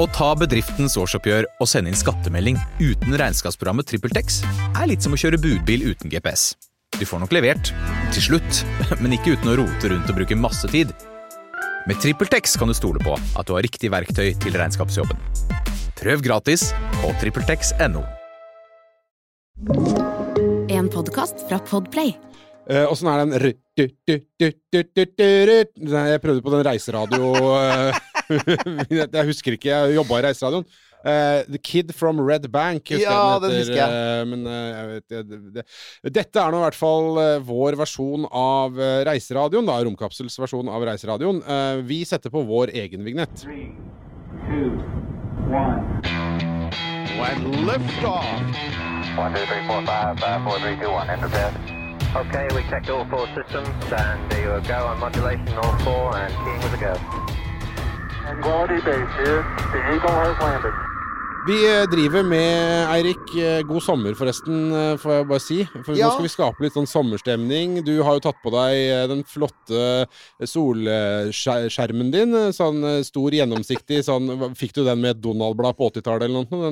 Å ta bedriftens årsoppgjør og sende inn skattemelding uten regnskapsprogrammet TrippelTex er litt som å kjøre budbil uten GPS. Du får nok levert, til slutt, men ikke uten å rote rundt og bruke masse tid. Med TrippelTex kan du stole på at du har riktig verktøy til regnskapsjobben. Prøv gratis på TrippelTex.no. En podkast fra Podplay. Eh, Åssen er den Jeg prøvde på den reiseradio eh, Jeg husker ikke, jeg jobba i reiseradioen. Uh, The Kid from Red Bank. husker Ja, jeg den husker jeg. Uh, men uh, jeg vet, det, det, dette er nå i hvert fall vår versjon av reiseradioen. da, Romkapsels versjon av reiseradioen. Eh, vi setter på vår egen vignett. Three, two, one. When liftoff. One, two, three, four, five, five, four, three, two, one. Enter test. Okay, we checked all four systems, and there you go on modulation, all four, and keying with a go. Vi eh, driver med, Eirik, eh, god sommer forresten, eh, får jeg bare si. For Ja. nå skal vi skape litt sånn sommerstemning. Du har jo tatt på deg eh, den flotte solskjermen din. eh, Sånn eh, stor, gjennomsiktig sånn Fikk du den med et Donald-blad på 80-tallet eller noe?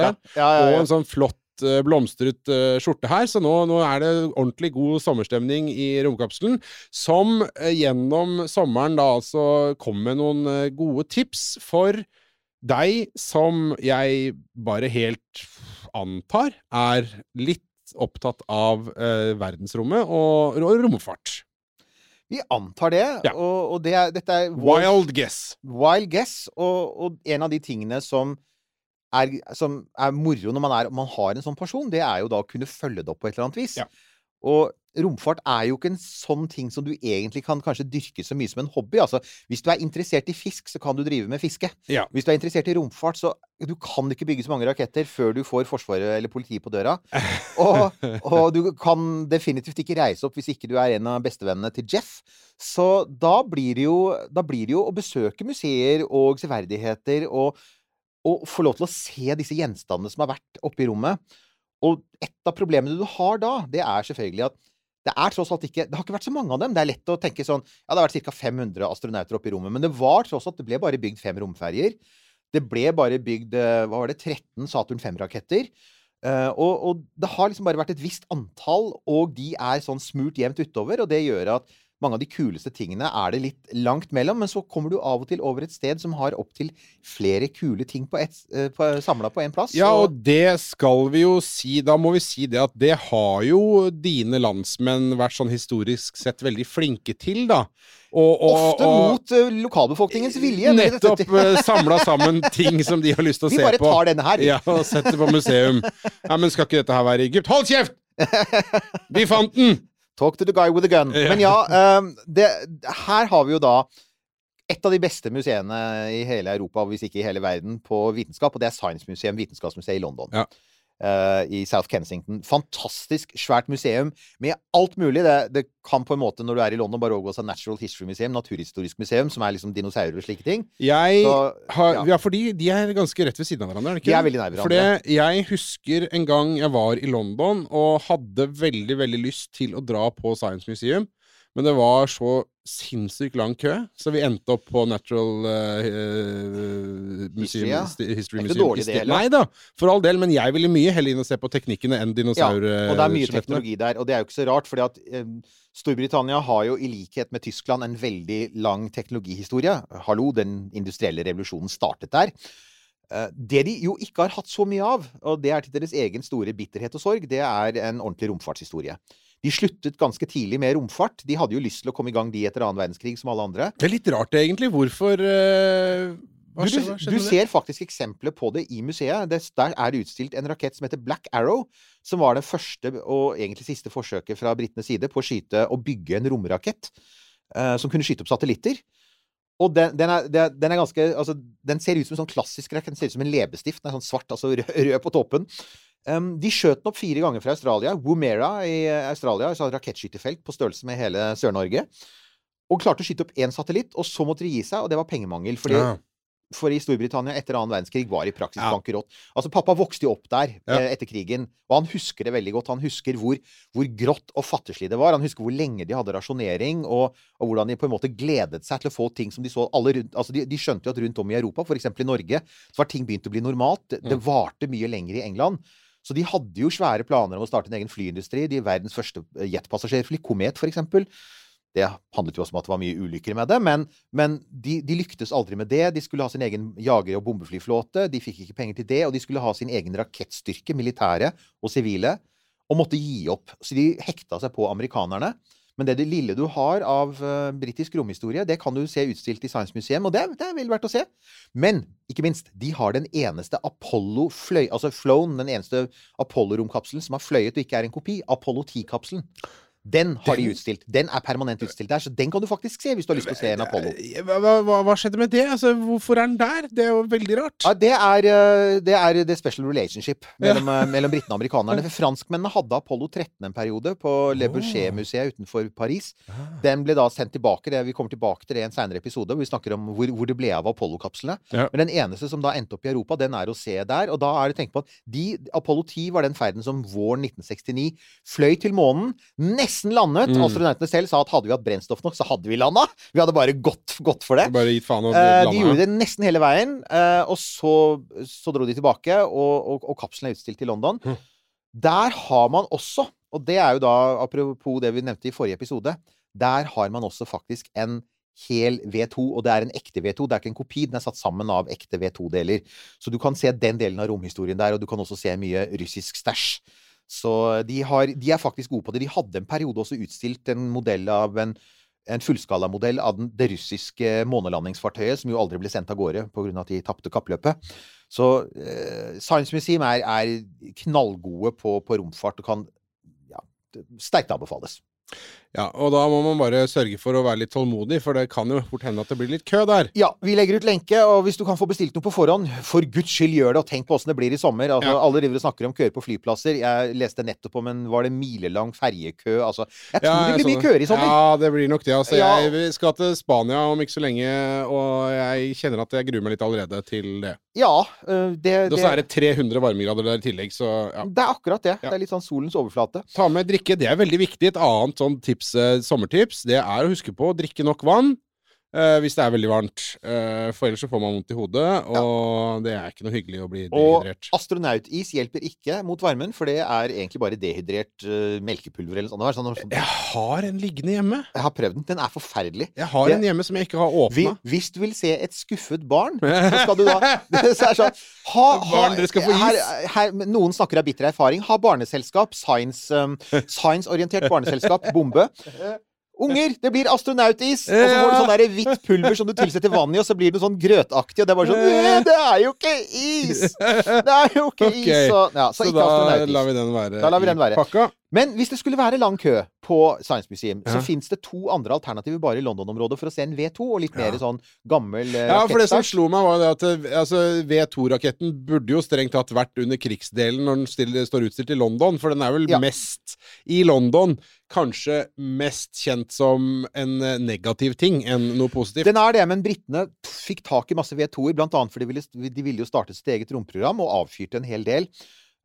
Den? Ja, ja, Og en sånn flott eh, blomstret eh, skjorte her, så nå, nå er det ordentlig god sommerstemning i romkapselen. Som eh, gjennom sommeren da altså kom med noen gode tips for deg som jeg bare helt antar er litt opptatt av eh, verdensrommet og, og romfart. Vi antar det, Ja. og, og det er, dette er vår Wild guess. wild guess, og, og en av de tingene som er, som er moro når man, er, man har en sånn person, det er jo da å kunne følge det opp på et eller annet vis. Ja. Og romfart er jo ikke en sånn ting som du egentlig kan kanskje dyrke så mye som en hobby. Altså, hvis du er interessert i fisk, så kan du drive med fiske. Ja. Hvis du er interessert i romfart, så du kan ikke bygge så mange raketter før du får Forsvaret eller politiet på døra. Og, og du kan definitivt ikke reise opp hvis ikke du er en av bestevennene til Jeff. Så da blir det jo, da blir det jo å besøke museer og severdigheter og, og få lov til å se disse gjenstandene som har vært oppe i rommet. Og et av problemene du har da, det er selvfølgelig at det er tross alt ikke Det har ikke vært så mange av dem. Det er lett å tenke sånn Ja, det har vært ca. 500 astronauter oppe i rommet, men det var tross alt Det ble bare bygd fem romferjer. Det ble bare bygd eh, hva var det, 13 Saturn 5-raketter. Eh, og, og det har liksom bare vært et visst antall, og de er sånn smurt jevnt utover. Og det gjør at mange av de kuleste tingene er det litt langt mellom, men så kommer du av og til over et sted som har opptil flere kule ting på eh, på, samla på én plass. Ja, og det skal vi jo si Da må vi si det at det har jo dine landsmenn vært sånn historisk sett veldig flinke til, da. Og, og, Ofte og, mot eh, lokalbefolkningens vilje. Nettopp uh, samla sammen ting som de har lyst til å Vi se bare på. tar denne her. Ja, og setter på museum. Ja, Men skal ikke dette her være Egypt? Hold kjeft! Vi fant den! Talk to the guy with the gun. Men ja, ehm, det, her har vi jo da et av de beste museene i hele Europa, hvis ikke i hele verden, på vitenskap, og det er Science Museum, Vitenskapsmuseet i London. Ja. Eh, I South Kensington. Fantastisk svært museum med alt mulig. Det, det kan på en måte, når du er i London, bare overgå seg Natural History Museum, Naturhistorisk museum, som er liksom dinosaurer og slike ting. Jeg Så, har, ja. ja. fordi de er ganske rett ved siden av hverandre, er det ikke? De er veldig nær hverandre. det- jeg husker en gang jeg var i London og hadde veldig, veldig lyst til å dra på Science Museum, men det var så sinnssykt lang kø, så vi endte opp på Natural uh, Museum, History, Museum ja. History Det er ikke Museum. dårlig det sted. heller. Nei da, for all del, men jeg ville mye heller inn og se på teknikkene enn Ja, og det er mye teknologi der, og det er jo ikke så rart, fordi at um, Storbritannia har jo i likhet med Tyskland en veldig lang teknologihistorie. Hallo, den industrielle revolusjonen startet der. Det de jo ikke har hatt så mye av, og det er til deres egen store bitterhet og sorg, det er en ordentlig romfartshistorie. De sluttet ganske tidlig med romfart. De hadde jo lyst til å komme i gang de etter annen verdenskrig, som alle andre. Det er litt rart, egentlig. Hvorfor uh... Du, du, du ser faktisk eksempler på det i museet. Det, der er det utstilt en rakett som heter Black Arrow, som var det første og egentlig siste forsøket fra britenes side på å skyte og bygge en romrakett eh, som kunne skyte opp satellitter. Og den, den, er, den den er ganske altså, Den ser ut som en sånn klassisk rakett. Den ser ut som en leppestift. Den er sånn svart, altså rød, rød på toppen. Um, de skjøt den opp fire ganger fra Australia. Woomera i eh, Australia, altså et rakettskytefelt på størrelse med hele Sør-Norge. Og klarte å skyte opp én satellitt, og så måtte de gi seg, og det var pengemangel. Fordi Ja. For i Storbritannia etter annen verdenskrig var i praksis Ja. bankerott. Altså, pappa vokste jo opp der Ja. eh, etter krigen, og han husker det veldig godt. Han husker hvor, hvor grått og fattigslig det var. Han husker hvor lenge de hadde rasjonering, og, og hvordan de på en måte gledet seg til å få ting som de så alle rundt Altså, de, de skjønte jo at rundt om i Europa, f.eks. i Norge, så var ting begynt å bli normalt. Det, det varte mye lenger i England. Så de hadde jo svære planer om å starte en egen flyindustri. De er verdens første eh, jetpassasjerfly, Komet f.eks. Det handlet jo også om at det var mye ulykker med det, men, men de, de lyktes aldri med det. De skulle ha sin egen jager- og bombeflyflåte. De fikk ikke penger til det. Og de skulle ha sin egen rakettstyrke, militære og sivile, og måtte gi opp. Så de hekta seg på amerikanerne. Men det, det lille du har av uh, britisk romhistorie, det kan du se utstilt i Science Museum, og det, det er vel å se. Men ikke minst, de har den eneste Apollo fløy, altså flown, den eneste Apollo-romkapselen som har fløyet og ikke er en kopi. Apollo 10-kapselen. Den har de utstilt. Den er permanent utstilt der, så den kan du faktisk se hvis du har lyst til å se en Apollo. Eh, Hva, hva, hva- skjedde med det? Altså, hvorfor er den der? Det er jo veldig rart. Ja, det er, eh, det er the special relationship mellom, ja. mellom britene og amerikanerne. For franskmennene hadde Apollo 13 en periode på Le Bourget-museet utenfor Paris. Den ble da sendt tilbake. Det, vi kommer tilbake til det i en senere episode, hvor vi snakker om hvor, hvor det ble av Apollo-kapslene. Ja. Men den eneste som da endte opp i Europa, den er å se der. Og da er det tenkt på at de, Apollo 10 var den ferden som våren 1969 fløy til månen, nesten landet. Mm. Astronautene selv sa at hadde vi hatt brennstoff nok, så hadde vi landa. Vi hadde bare gått, gått for det. Bare gitt faen og Eh, landa. de gjorde det nesten hele veien, eh, og så, så dro de tilbake, og, og, og kapselen er utstilt i London. Mm. Der har man også, og det er jo da apropos det vi nevnte i forrige episode, der har man også faktisk en hel V2, og det er en ekte V2. Det er ikke en kopi, den er satt sammen av ekte V2-deler. Så du kan se den delen av romhistorien der, og du kan også se mye russisk stæsj. Så de, har, de er faktisk gode på det. De hadde en periode også utstilt en modell av en, en fullskalamodell av den, det russiske månelandingsfartøyet, som jo aldri ble sendt av gårde pga. at de tapte kappløpet. Så eh, Science Museum er, er knallgode på, på romfart og kan ja, sterkt anbefales. Ja, og da må man bare sørge for å være litt tålmodig, for det kan jo fort hende at det blir litt kø der. Ja, vi legger ut lenke, og hvis du kan få bestilt noe på forhånd, for guds skyld gjør det, og tenk på åssen det blir i sommer. Altså, Ja. Alle driver og snakker om køer på flyplasser. Jeg leste nettopp om en var det milelang ferjekø. Altså, jeg tror Ja, det blir mye køer i sommer. Ja, det blir nok det. Altså, Ja. Jeg skal til Spania om ikke så lenge, og jeg kjenner at jeg gruer meg litt allerede til det. Ja, det, det, Og så er det 300 varmegrader der i tillegg, så ja. det er akkurat det. Det er litt sånn solens overflate. Ta med drikke, det er veldig viktig. Et annet sånn tips, eh, sommertips, det er å huske på å drikke nok vann. Eh, hvis det er veldig varmt. Uh, for ellers så får man vondt i hodet, og det er ikke noe hyggelig å bli dehydrert. Og astronautis hjelper ikke mot varmen, for det er egentlig bare dehydrert uh, melkepulver eller noe sånt. Sånn, Jeg har en liggende hjemme. jeg har prøvd den. Den er forferdelig. Jeg har Det- en hjemme som jeg ikke har Vi, åpna. hvis du vil se et skuffet barn, så skal du da så er sånn, ha, ha, Barn, dere skal få is. Her, her, noen snakker av bitter erfaring. Ha barneselskap. Science, um, Science-orientert barneselskap. Bombe. Unger, det blir astronautis! Og så får du sånn der hvitt pulver som du tilsetter vann i, og så blir det sånn grøtaktig, og det er bare sånn «Øh, Det er jo ikke is! Det er jo ikke okay. is! Og, ja, så, Så da lar vi den være i pakka. Men hvis det skulle være lang kø på Science Museum, så Ja. fins det to andre alternativer bare i London-området for å se en V2, og litt mer sånn gammel eh, Ja, for det som slo meg, var det at eh, altså, V2-raketten burde jo strengt tatt vært under krigsdelen når den stiller, står utstilt i London, for den er vel Ja. mest i London. Kanskje mest kjent som en eh, negativ ting enn noe positivt. Den er det, men britene fikk tak i masse V2-er, blant annet fordi de ville, de ville jo starte sitt eget romprogram, og avfyrte en hel del.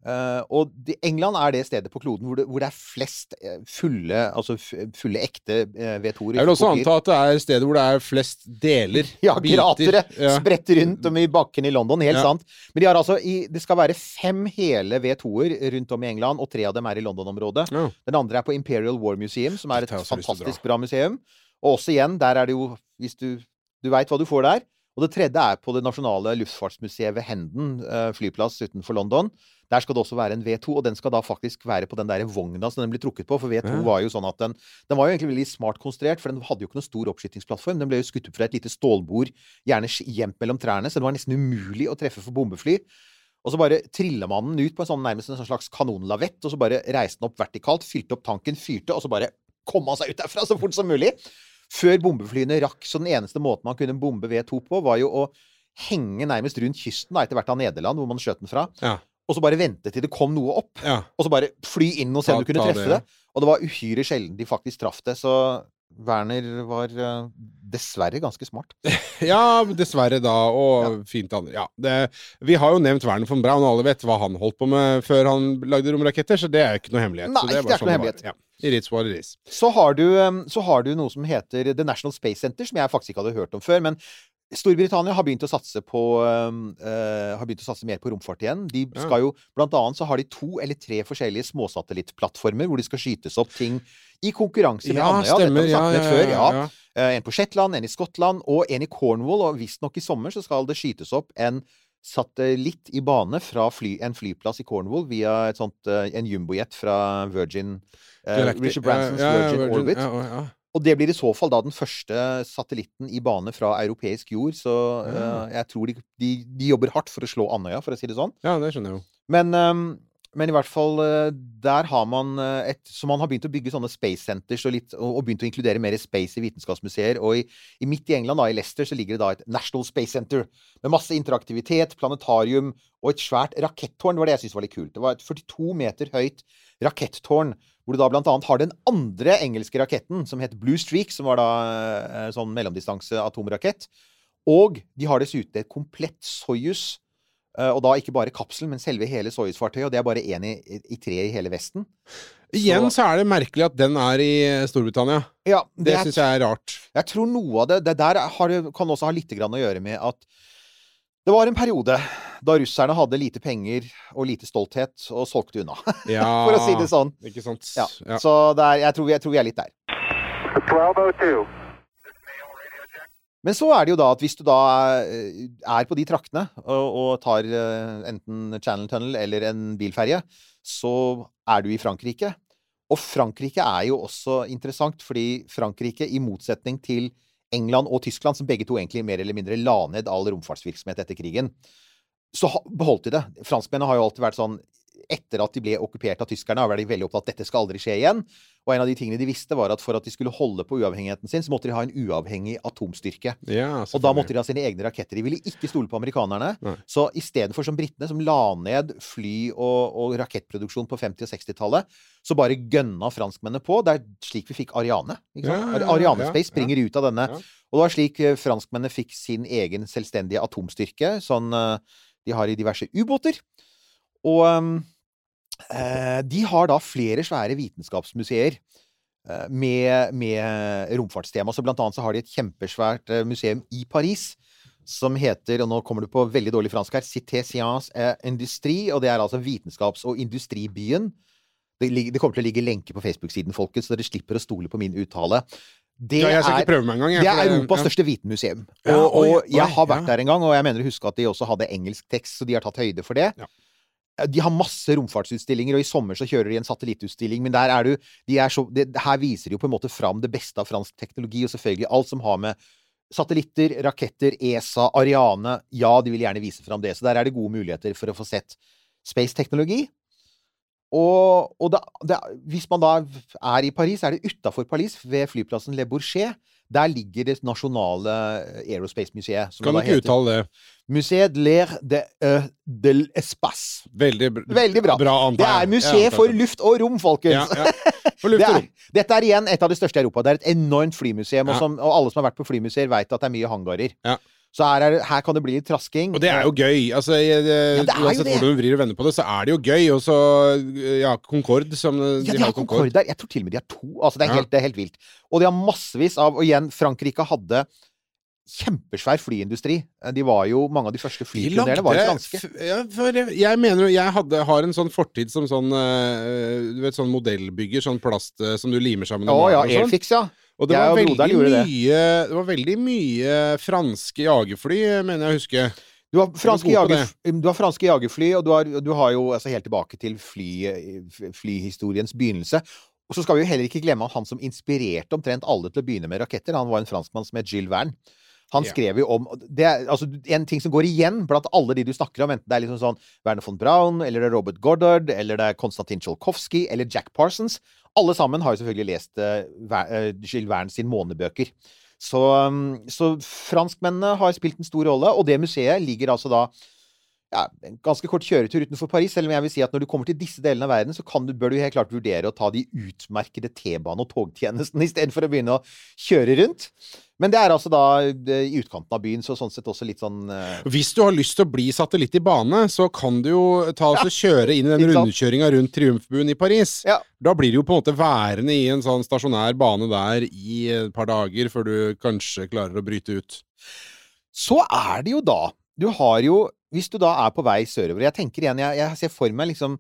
Eh, og de, England er det stedet på kloden hvor det, hvor det er flest eh, fulle, altså fulle ekte uh, V2-er. Jeg vil også anta at det er stedet hvor det er flest deler. Ja, gratere Ja. spredt rundt om i bakken i London. Helt Ja. sant. Men de har altså i, det skal være fem hele V2-er rundt om i England, og tre av dem er i London-området. Ja. Den andre er på Imperial War Museum, som er et fantastisk bra museum. Og også igjen, der er det jo Hvis du Du veit hva du får der. Og det tredje er på det nasjonale luftfartsmuseet ved Hendon eh, flyplass utenfor London. Der skal det også være en V2, og den skal da faktisk være på den der vogna som den blir trukket på. For V2 Ja. var jo sånn at den Den var jo egentlig veldig smart konstruert, for den hadde jo ikke noen stor oppskytingsplattform. Den ble jo skutt opp fra et lite stålbord, gjerne gjemt mellom trærne, så det var nesten umulig å treffe for bombefly. Og så bare trilla man den ut på en sånn nærmest en slags kanonlavett, og så bare reiste den opp vertikalt, fylte opp tanken, fyrte, og så bare kom han seg ut derfra så fort som mulig. Før bombeflyene rakk, så den eneste måten man kunne bombe V2 på, var jo å henge nærmest rundt kysten, da, etter hvert av Nederland, hvor man skjøt den fra. Ja. Og så bare vente til det kom noe opp, Ja. og så bare fly inn og se om du kunne treffe det, det. Og det var uhyre sjelden de faktisk traff det, så Werner var eh, dessverre ganske smart. Ja, dessverre da, og fint andre. Ja, det, vi har jo nevnt Werner von Braun, og alle vet hva han holdt på med før han lagde romraketter, så det er ikke noe hemmelighet. Nei, så det er det er ikke sånn noe var. hemmelighet. Ja. It is what it is. Så har, du, så har du noe som heter The National Space Center, som jeg faktisk ikke hadde hørt om før. men Storbritannia har begynt å satse på eh, Har begynt å satse mer på romfart igjen. De skal jo, Blant annet så har de to eller tre forskjellige småsatellittplattformer hvor de skal skytes opp ting i konkurranse med Ja, Andøya. Dette har vi sagt snakket ja, før, ja, ja. ja. Uh, En på Shetland, en i Skottland og en i Cornwall. Og visstnok i sommer så skal det skytes opp en satellitt i bane fra fly, en flyplass i Cornwall via et sånt, eh, en jumbojet fra Virgin uh, Richard Bransons ja, ja, Virgin, Orbit. Ja. Og det blir i så fall da den første satellitten i bane fra europeisk jord. Så uh, eh, jeg tror de, de, de jobber hardt for å slå Andøya, for å si det sånn. ja, det skjønner jeg jo. Men, ehm, men i hvert fall eh, der har man eh, et Så man har begynt å bygge sånne space centers og, litt, og, begynt å inkludere mer space i vitenskapsmuseer. Og i, i midt i England, da, i Leicester, så ligger det da et National Space Center med masse interaktivitet, planetarium og et svært rakettårn. Det var det jeg syntes var litt kult. Det var et 42 meter høyt rakettårn. Hvor du da blant annet har den andre engelske raketten, som het Blue Streak, som var da eh, sånn mellomdistanse atomrakett. Og de har dessuten et komplett Soyuz. Eh, Og da ikke bare kapselen, men selve hele Soyuz-fartøyet. Og det er bare én i, i tre i hele Vesten. Igjen så er det merkelig at den er i Storbritannia. Ja, Det det syns jeg er rart. Jeg tror noe av det Det der har, kan også ha litt grann å gjøre med at det var en periode da russerne hadde lite penger og lite stolthet, og solgte unna, Ja, for å si det sånn. Ikke sant? Ja. Ja. Så det er, jeg, tror jeg tror vi er litt der. 1202. Men så er det jo da at hvis du da eh, er på de traktene og, tar eh, enten Channel Tunnel eller en bilferje, så er du i Frankrike. Og Frankrike er jo også interessant, fordi Frankrike, i motsetning til England og Tyskland, som begge to egentlig mer eller mindre la ned all romfartsvirksomhet etter krigen, så beholdt de det. Franskmennene har jo alltid vært sånn etter at de ble okkupert av tyskerne, var de veldig opptatt av at dette skal aldri skje igjen. Og en av de tingene de visste, var at for at de skulle holde på uavhengigheten sin, så måtte de ha en uavhengig atomstyrke. Ja, Og da måtte de ha sine egne raketter. De ville ikke stole på amerikanerne. Nei. Så i stedet for som britene, som la ned fly- og, og rakettproduksjon på 50- og 60-tallet, så bare gønna franskmennene på. Det er slik vi fikk Ariane. Ja, ja, Ariane Space springer ut av denne. Og det var slik eh, franskmennene fikk sin egen selvstendige atomstyrke, sånn eh, de har i diverse ubåter. Og ehm, eh, de har da flere svære vitenskapsmuseer eh, med, med romfartstema. Så blant annet så har de et kjempesvært eh, museum i Paris som heter, og nå kommer du på veldig dårlig fransk her, Cité Science Industrie, og det er altså vitenskaps- og industribyen. Det, det kommer til å ligge lenke på Facebook-siden, folkens, så dere slipper å stole på min uttale. Det ja, er- engang. jeg, det er Europas ja. største vitenmuseum. Ja, Og, og jeg har vært der en gang, og jeg mener å huske at de også hadde engelsk tekst, så de har tatt høyde for det. De har masse romfartsutstillinger, og i sommer så kjører de en satellittutstilling. Men der er du de er så, det, Her viser de jo på en måte fram det beste av fransk teknologi, og selvfølgelig alt som har med satellitter, raketter, ESA, Ariane Ja, de vil gjerne vise fram det. Så der er det gode muligheter for å få sett space-teknologi. Og, og da, det, hvis man da er i Paris, er det utafor Paris, ved flyplassen Le Bourget. Der ligger det nasjonale Aerospace-museet. Kan du ikke uttale det? Musée de l'air de, uh, del l'espace. Veldig, Veldig bra. bra Det er museet Ja, for luft og rom, folkens! Ja, ja. For luft Det og er, rom. dette er igjen et av de største i Europa. Det er et enormt flymuseum, og, som, og alle som har vært på flymuseer, veit at det er mye hangarer. Ja. Så her, er, her kan det bli trasking. Og det er jo gøy. Altså, jeg, Ja, uansett hvordan du vrir og vender på det, så er det jo gøy. Og så ja, Concorde, som Ja, de har Concorde der. Jeg tror til og med de har to. Altså, det er, Ja. helt, det er helt vilt. Og de har massevis av Og igjen, Frankrike hadde kjempesvær flyindustri. De var jo Mange av de første flypionerene var jo franske. ja, jeg, mener jo Jeg hadde, har en sånn fortid som sånn eh, Du vet, sånn modellbygger, sånn plast eh, som du limer sammen Å ja, sånn. Airfix, ja. Og det Jeg var, og veldig mye, det var veldig mye franske jagerfly, mener jeg å huske. Du har jager, du har franske jagerfly, og du har, du har jo altså helt tilbake til fly, flyhistoriens begynnelse. Og så skal vi jo heller ikke glemme han som inspirerte omtrent alle til å begynne med raketter. Han var en franskmann som het Gilles Verne. Han skrev jo om det er, altså, En ting som går igjen blant alle de du snakker om, enten det er liksom sånn Werner von Braun, eller det er Robert Goddard, eller det er Konstantin Tsjolkovskij, eller Jack Parsons Alle sammen har jo selvfølgelig lest uh, Gilles Verne sin månebøker. Så, um, så franskmennene har spilt en stor rolle, og det museet ligger altså da ja, en ganske kort kjøretur utenfor Paris, selv om jeg vil si at når du kommer til disse delene av verden, så kan du, bør du helt klart vurdere å ta de utmerkede T-bane- og togtjenestene istedenfor å begynne å kjøre rundt. Men det er altså da eh, i utkanten av byen, så sånn sett også litt sånn uh... Hvis du har lyst til å bli satellitt i bane, så kan du jo ta og kjøre inn i den rundkjøringa rundt Triumfbuen i Paris. Ja. Da blir du jo på en måte værende i en sånn stasjonær bane der i et par dager før du kanskje klarer å bryte ut. Så er det jo da Du har jo Hvis du da er på vei sørover Jeg tenker igjen, jeg, jeg ser for meg liksom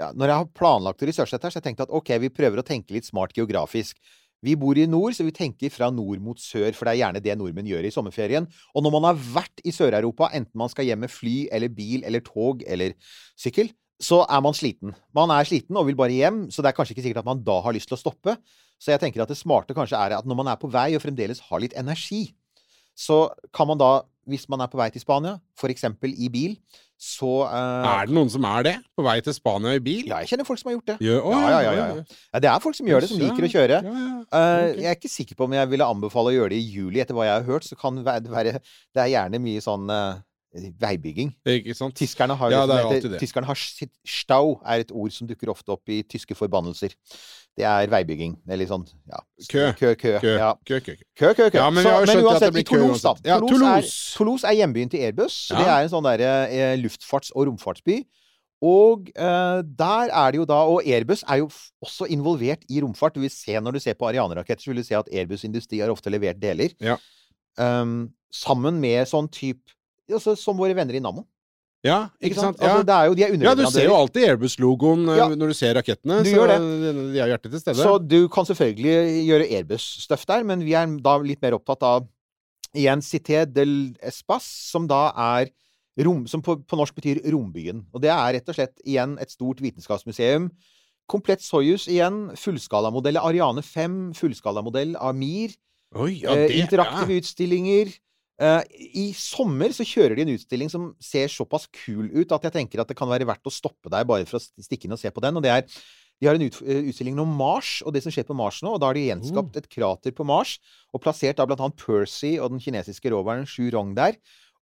ja, Når jeg har planlagt å researche dette, så har jeg tenkt at ok, vi prøver å tenke litt smart geografisk. Vi bor i nord, så vi tenker fra nord mot sør, for det er gjerne det nordmenn gjør i sommerferien. Og når man har vært i Sør-Europa, enten man skal hjem med fly eller bil eller tog eller sykkel, så er man sliten. Man er sliten og vil bare hjem, så det er kanskje ikke sikkert at man da har lyst til å stoppe. Så jeg tenker at det smarte kanskje er at når man er på vei og fremdeles har litt energi, så kan man da, hvis man er på vei til Spania, f.eks. i bil, så uh, Er det noen som er det? På vei til Spania i bil? Ja, jeg kjenner folk som har gjort det. Gjør- oh, Ja, ja, ja, ja, ja. Ja, det er folk som gjør det, som liker å kjøre. Eh, Ok. Jeg er ikke sikker på om jeg ville anbefale å gjøre det i juli, etter hva jeg har hørt. Så kan det være, Det er gjerne mye sånn eh, veibygging. Ikke sant? Tyskerne har, Ja, er heter- tyskerne har Stau er et ord som dukker ofte opp i tyske forbannelser. Det er veibygging. Eller sånn ja. Kø. Kø, kø. Kø, Ja. kø, kø, kø. Kø. Ja, men Så, men uansett, i Toulouse, da. Ja, Toulouse, Toulouse. Er, Toulouse er hjembyen til Airbus. Det er en sånn der, eh, luftfarts- og romfartsby. Og eh, der er det jo da Og Airbus er jo også involvert i romfart. Du vil se Når du ser på Ariane-raketter, så vil du se at Airbus Industri har ofte levert deler. Ja. Um, sammen med sånn type altså, Som våre venner i Nammo. Ja, ikke sant? Altså, Ja. det er jo, de er ja, du ser jo alltid Airbus-logoen eh, Ja. når du ser rakettene. Du så de har hjertet til stede. Så du kan selvfølgelig gjøre Airbus-stuff der, men vi er da litt mer opptatt av igjen Cité del Espace, som da er rom, som på, på norsk betyr Rombyen. Og det er rett og slett igjen et stort vitenskapsmuseum. Komplett Soyuz igjen. Fullskalamodell av Ariane 5. Fullskalamodell av Mir. Oi, ja, eh, interaktive interaktive utstillinger. Eh, I sommer så kjører de en utstilling som ser såpass kul ut at jeg tenker at det kan være verdt å stoppe deg bare for å stikke inn og se på den. Og det er de har en ut, eh, utstilling om Mars og det som skjer på Mars nå. Og da har de gjenskapt et krater på Mars og plassert da annet Percy og den kinesiske roveren Shu Rong der.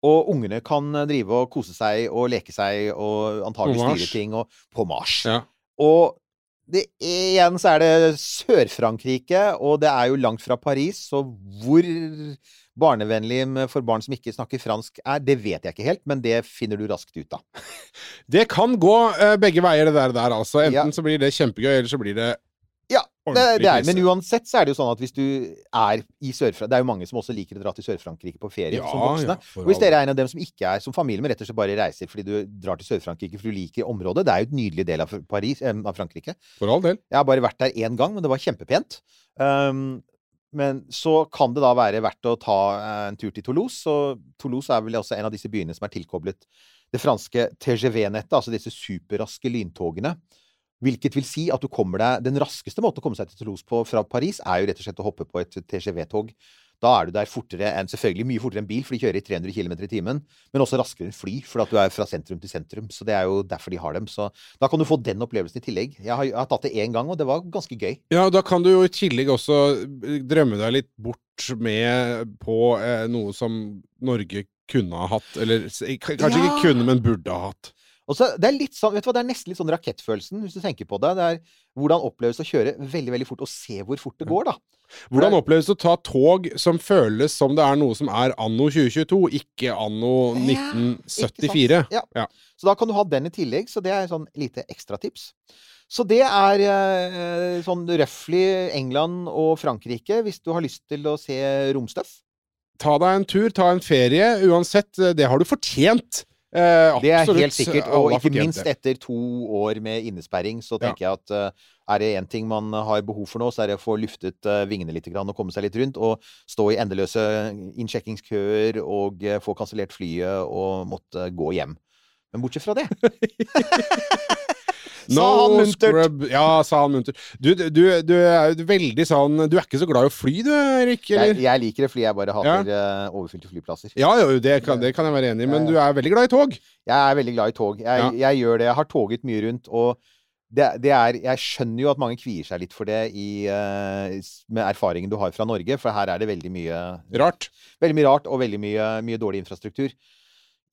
Og ungene kan eh, drive og kose seg og leke seg og antagelig styre ting og, på Mars. Ja. Og det, igjen så er det Sør-Frankrike, og det er jo langt fra Paris, så hvor barnevennlig for barn som ikke snakker fransk er, det vet jeg ikke helt, men det finner du raskt ut av. Det kan gå eh, begge veier, det der, der altså. Enten Ja. så blir det kjempegøy, eller så blir det Det, det er, men uansett så er det jo sånn at hvis du er i Sør-Frankrike Det er jo mange som også liker å dra til Sør-Frankrike på ferie Ja, som voksne. ja, og hvis dere er en av dem som ikke er som familie, men rett og slett bare reiser fordi du drar til Sør-Frankrike for du liker området Det er jo et nydelig del av, Paris, eh, av Frankrike. For all del. Jeg har bare vært der én gang, men det var kjempepent. Um, men så kan det da være verdt å ta eh, en tur til Toulouse. Og Toulouse er vel også en av disse byene som er tilkoblet det franske TGV-nettet, altså disse superraske lyntogene. Hvilket vil si at du kommer deg Den raskeste måten å komme seg til Toulouse på fra Paris, er jo rett og slett å hoppe på et TGV-tog. Da er du der fortere enn Selvfølgelig mye fortere enn bil, for de kjører i 300 km i timen. Men også raskere enn fly, for at du er fra sentrum til sentrum. Så det er jo derfor de har dem. Så da kan du få den opplevelsen i tillegg. Jeg har, jeg har tatt det én gang, og det var ganske gøy. Ja, da kan du jo i tillegg også eh, drømme deg litt bort med på eh, noe som Norge kunne ha hatt, eller kanskje Ja. ikke kunne, men burde ha hatt. Og så, det er litt sånn, vet du hva, det er nesten litt sånn rakettfølelsen, hvis du tenker på det. Det er hvordan oppleves å kjøre veldig, veldig fort, og se hvor fort det går, da. Hvordan oppleves det å ta tog som føles som det er noe som er anno 2022, ikke anno Ja, 1974? Ja. Ja. Så da kan du ha den i tillegg, så det er sånn lite ekstratips. Så det er eh, sånn røftlig England og Frankrike, hvis du har lyst til å se romstøff. Ta deg en tur, ta en ferie. Uansett, eh, det har du fortjent. Eh, Det er helt sikkert, og ikke minst etter to år med innesperring, så tenker jeg at eh, er det én ting man har behov for nå, så er det å få luftet eh, vingene litt grann, og komme seg litt rundt. Og stå i endeløse innsjekkingskøer og eh, få kansellert flyet og måtte gå hjem. Men bortsett fra det Sa han muntert. Ja, sa han muntert. Du, du, du, er veldig sånn Du er ikke så glad i å fly, du, Erik? Jeg, Eller? jeg liker det fordi jeg bare hater ja. overfylte flyplasser. Ja, jo, det kan, det kan jeg være enig i, men du er veldig glad i tog. Jeg er veldig glad i tog. Jeg, Ja. jeg gjør det. Jeg har toget mye rundt, og det, det er Jeg skjønner jo at mange kvier seg litt for det i, eh, med erfaringen du har fra Norge, for her er det veldig mye Rart. Veldig mye rart og veldig mye, mye dårlig infrastruktur.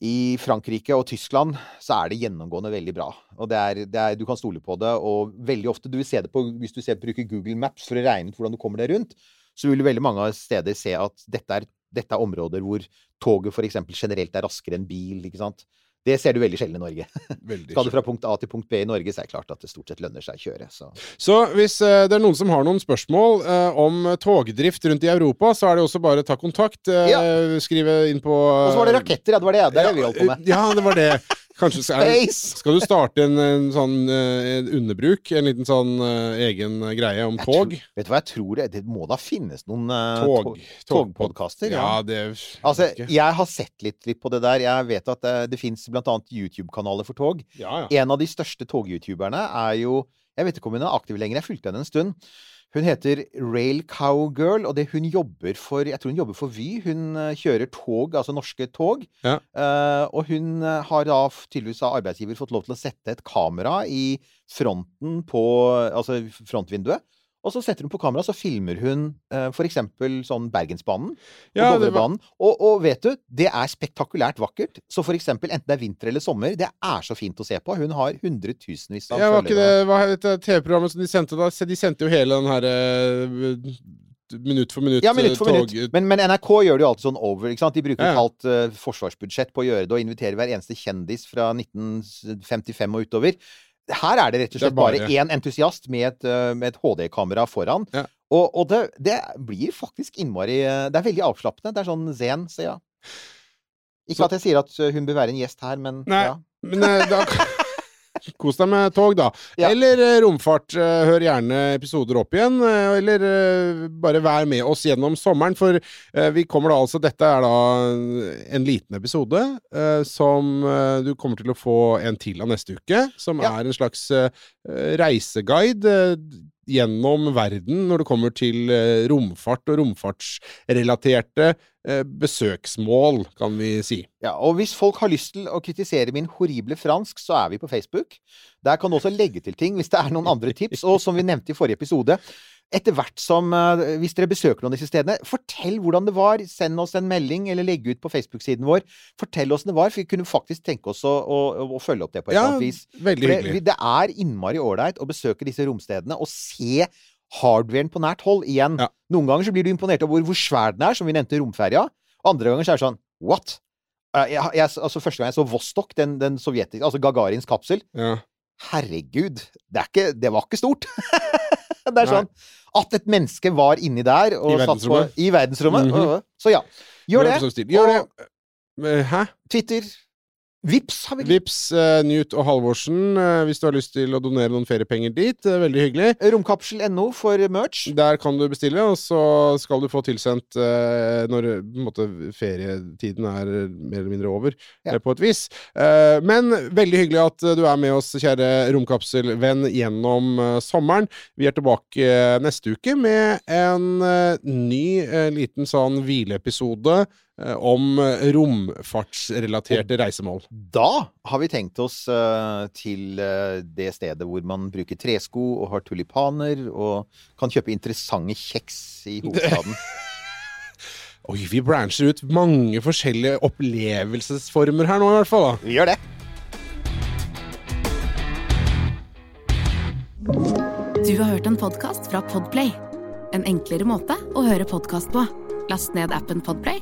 I Frankrike og Tyskland så er det gjennomgående veldig bra. Og det er, det er, du kan stole på det, og veldig ofte du vil se det på, Hvis du ser, bruker Google Maps for å regne ut hvordan du kommer deg rundt, så vil du veldig mange steder se at dette er, dette er områder hvor toget f.eks. generelt er raskere enn bil. ikke sant? Det ser du veldig sjelden i Norge. Veldig Skal du fra punkt A til punkt B i Norge, så er det klart at det stort sett lønner seg å kjøre. Så. Så hvis eh, det er noen som har noen spørsmål eh, om togdrift rundt i Europa, så er det også bare å ta kontakt. Eh, Ja. Skrive inn på Og så var det raketter, ja. Det var det, det det vi holdt på med. Ja, det var det. Kanskje skal, skal du starte en, en sånn eh, en underbruk? En liten sånn eh, egen greie om Jeg tog? Tror, vet du hva jeg tror? Det, det må da finnes noen uh, Tog. togpodkaster? Ja, det Altså, jeg har sett litt, litt på det der. Jeg vet at det, det fins bl.a. YouTube-kanaler for tog. ja, ja. En av de største tog-youtuberne er jo Jeg vet ikke om hun er aktiv lenger, jeg fulgte henne en stund. Hun heter Rail Cowgirl, og det hun jobber for Jeg tror hun jobber for Vy. Hun eh, kjører tog, altså norske tog. Ja. Eh, og hun eh, har da tydeligvis av arbeidsgiver fått lov til å sette et kamera i fronten på Altså frontvinduet. Og så setter hun på kamera, så filmer hun eh, eksempel sånn Bergensbanen Ja, og var- Dovrebanen. Og, og vet du, det er spektakulært vakkert. Så eksempel, enten det er vinter eller sommer, det er så fint å se på. Hun har hundretusenvis av Ja, var ikke det følgere. Hva het TV-programmet som de sendte da? De sendte jo hele den her eh, Minutt for minutt Ja, minutt for minutt. Men, men NRK gjør det jo alltid sånn over. ikke sant? De bruker Ja, et halvt uh, forsvarsbudsjett på å gjøre det, og inviterer hver eneste kjendis fra 1955 og utover. Her er det rett og slett bare bare- én entusiast med et, eh, et HD-kamera foran. Ja. Og, og det, det blir faktisk innmari eh, Det er veldig avslappende. Det er sånn zen, så ja. Ikke Så- at jeg sier at eh, hun bør være en gjest her, men Nei. ja. Men da Kos deg med tog, da. Ja. Eller eh, romfart. Eh, hør gjerne episoder opp igjen. Eh, eller bare vær med oss gjennom sommeren, for vi kommer da altså Dette er da en liten episode som du kommer til å få en til av neste uke. Som Ja. er en slags reiseguide gjennom verden når det kommer til eh, romfart og romfartsrelaterte eh, besøksmål, kan vi si. Ja, og hvis folk har lyst til å kritisere min horrible fransk, så er vi på Facebook. Der kan du også legge til ting hvis det er noen andre tips. Og som vi nevnte i forrige episode, etter hvert som eh, Hvis dere besøker noen av disse stedene, fortell hvordan det var. Send oss en melding, eller legg ut på Facebook-siden vår. Fortell åssen det var, for vi kunne faktisk tenke oss å, å, å følge opp det på et Ja, eller annet vis. veldig For det, hyggelig. det er innmari ålreit å besøke disse romstedene og se hardwaren på nært hold igjen. Ja. Noen ganger så blir du imponert over hvor svær den er, som vi nevnte romferja. Andre ganger så er det sånn What? Eh, Jeg, jeg, altså Første gang jeg så Vostok, den, den sovjetiske Altså Gagarins kapsel Ja. Herregud, det, er ikke, det var ikke stort. det er sånn at et menneske var inni der og I satt. På, I verdensrommet. Mm -hmm. Så ja, gjør det. Sånn. Gjør det. Hæ? Twitter. Vips har vi Vips uh, Newt og Halvorsen uh, hvis du har lyst til å donere noen feriepenger dit. Er veldig hyggelig. Romkapsel.no for merch. Der kan du bestille, og så skal du få tilsendt når måte, ferietiden er mer eller mindre over, Ja. på et vis. Men veldig hyggelig at du er med oss, kjære romkapselvenn, gjennom sommeren. Vi er tilbake neste uke med en ny liten sånn hvileepisode om eh, romfartsrelaterte reisemål. Da har vi tenkt oss eh, til eh, det stedet hvor man bruker tresko og har tulipaner og kan kjøpe interessante kjeks i hovedstaden. Oi, vi brancher ut mange forskjellige opplevelsesformer her nå, i hvert fall. da. Vi gjør det. Du har hørt en podkast fra Podplay. En enklere måte å høre podkast på. Last ned appen Podplay,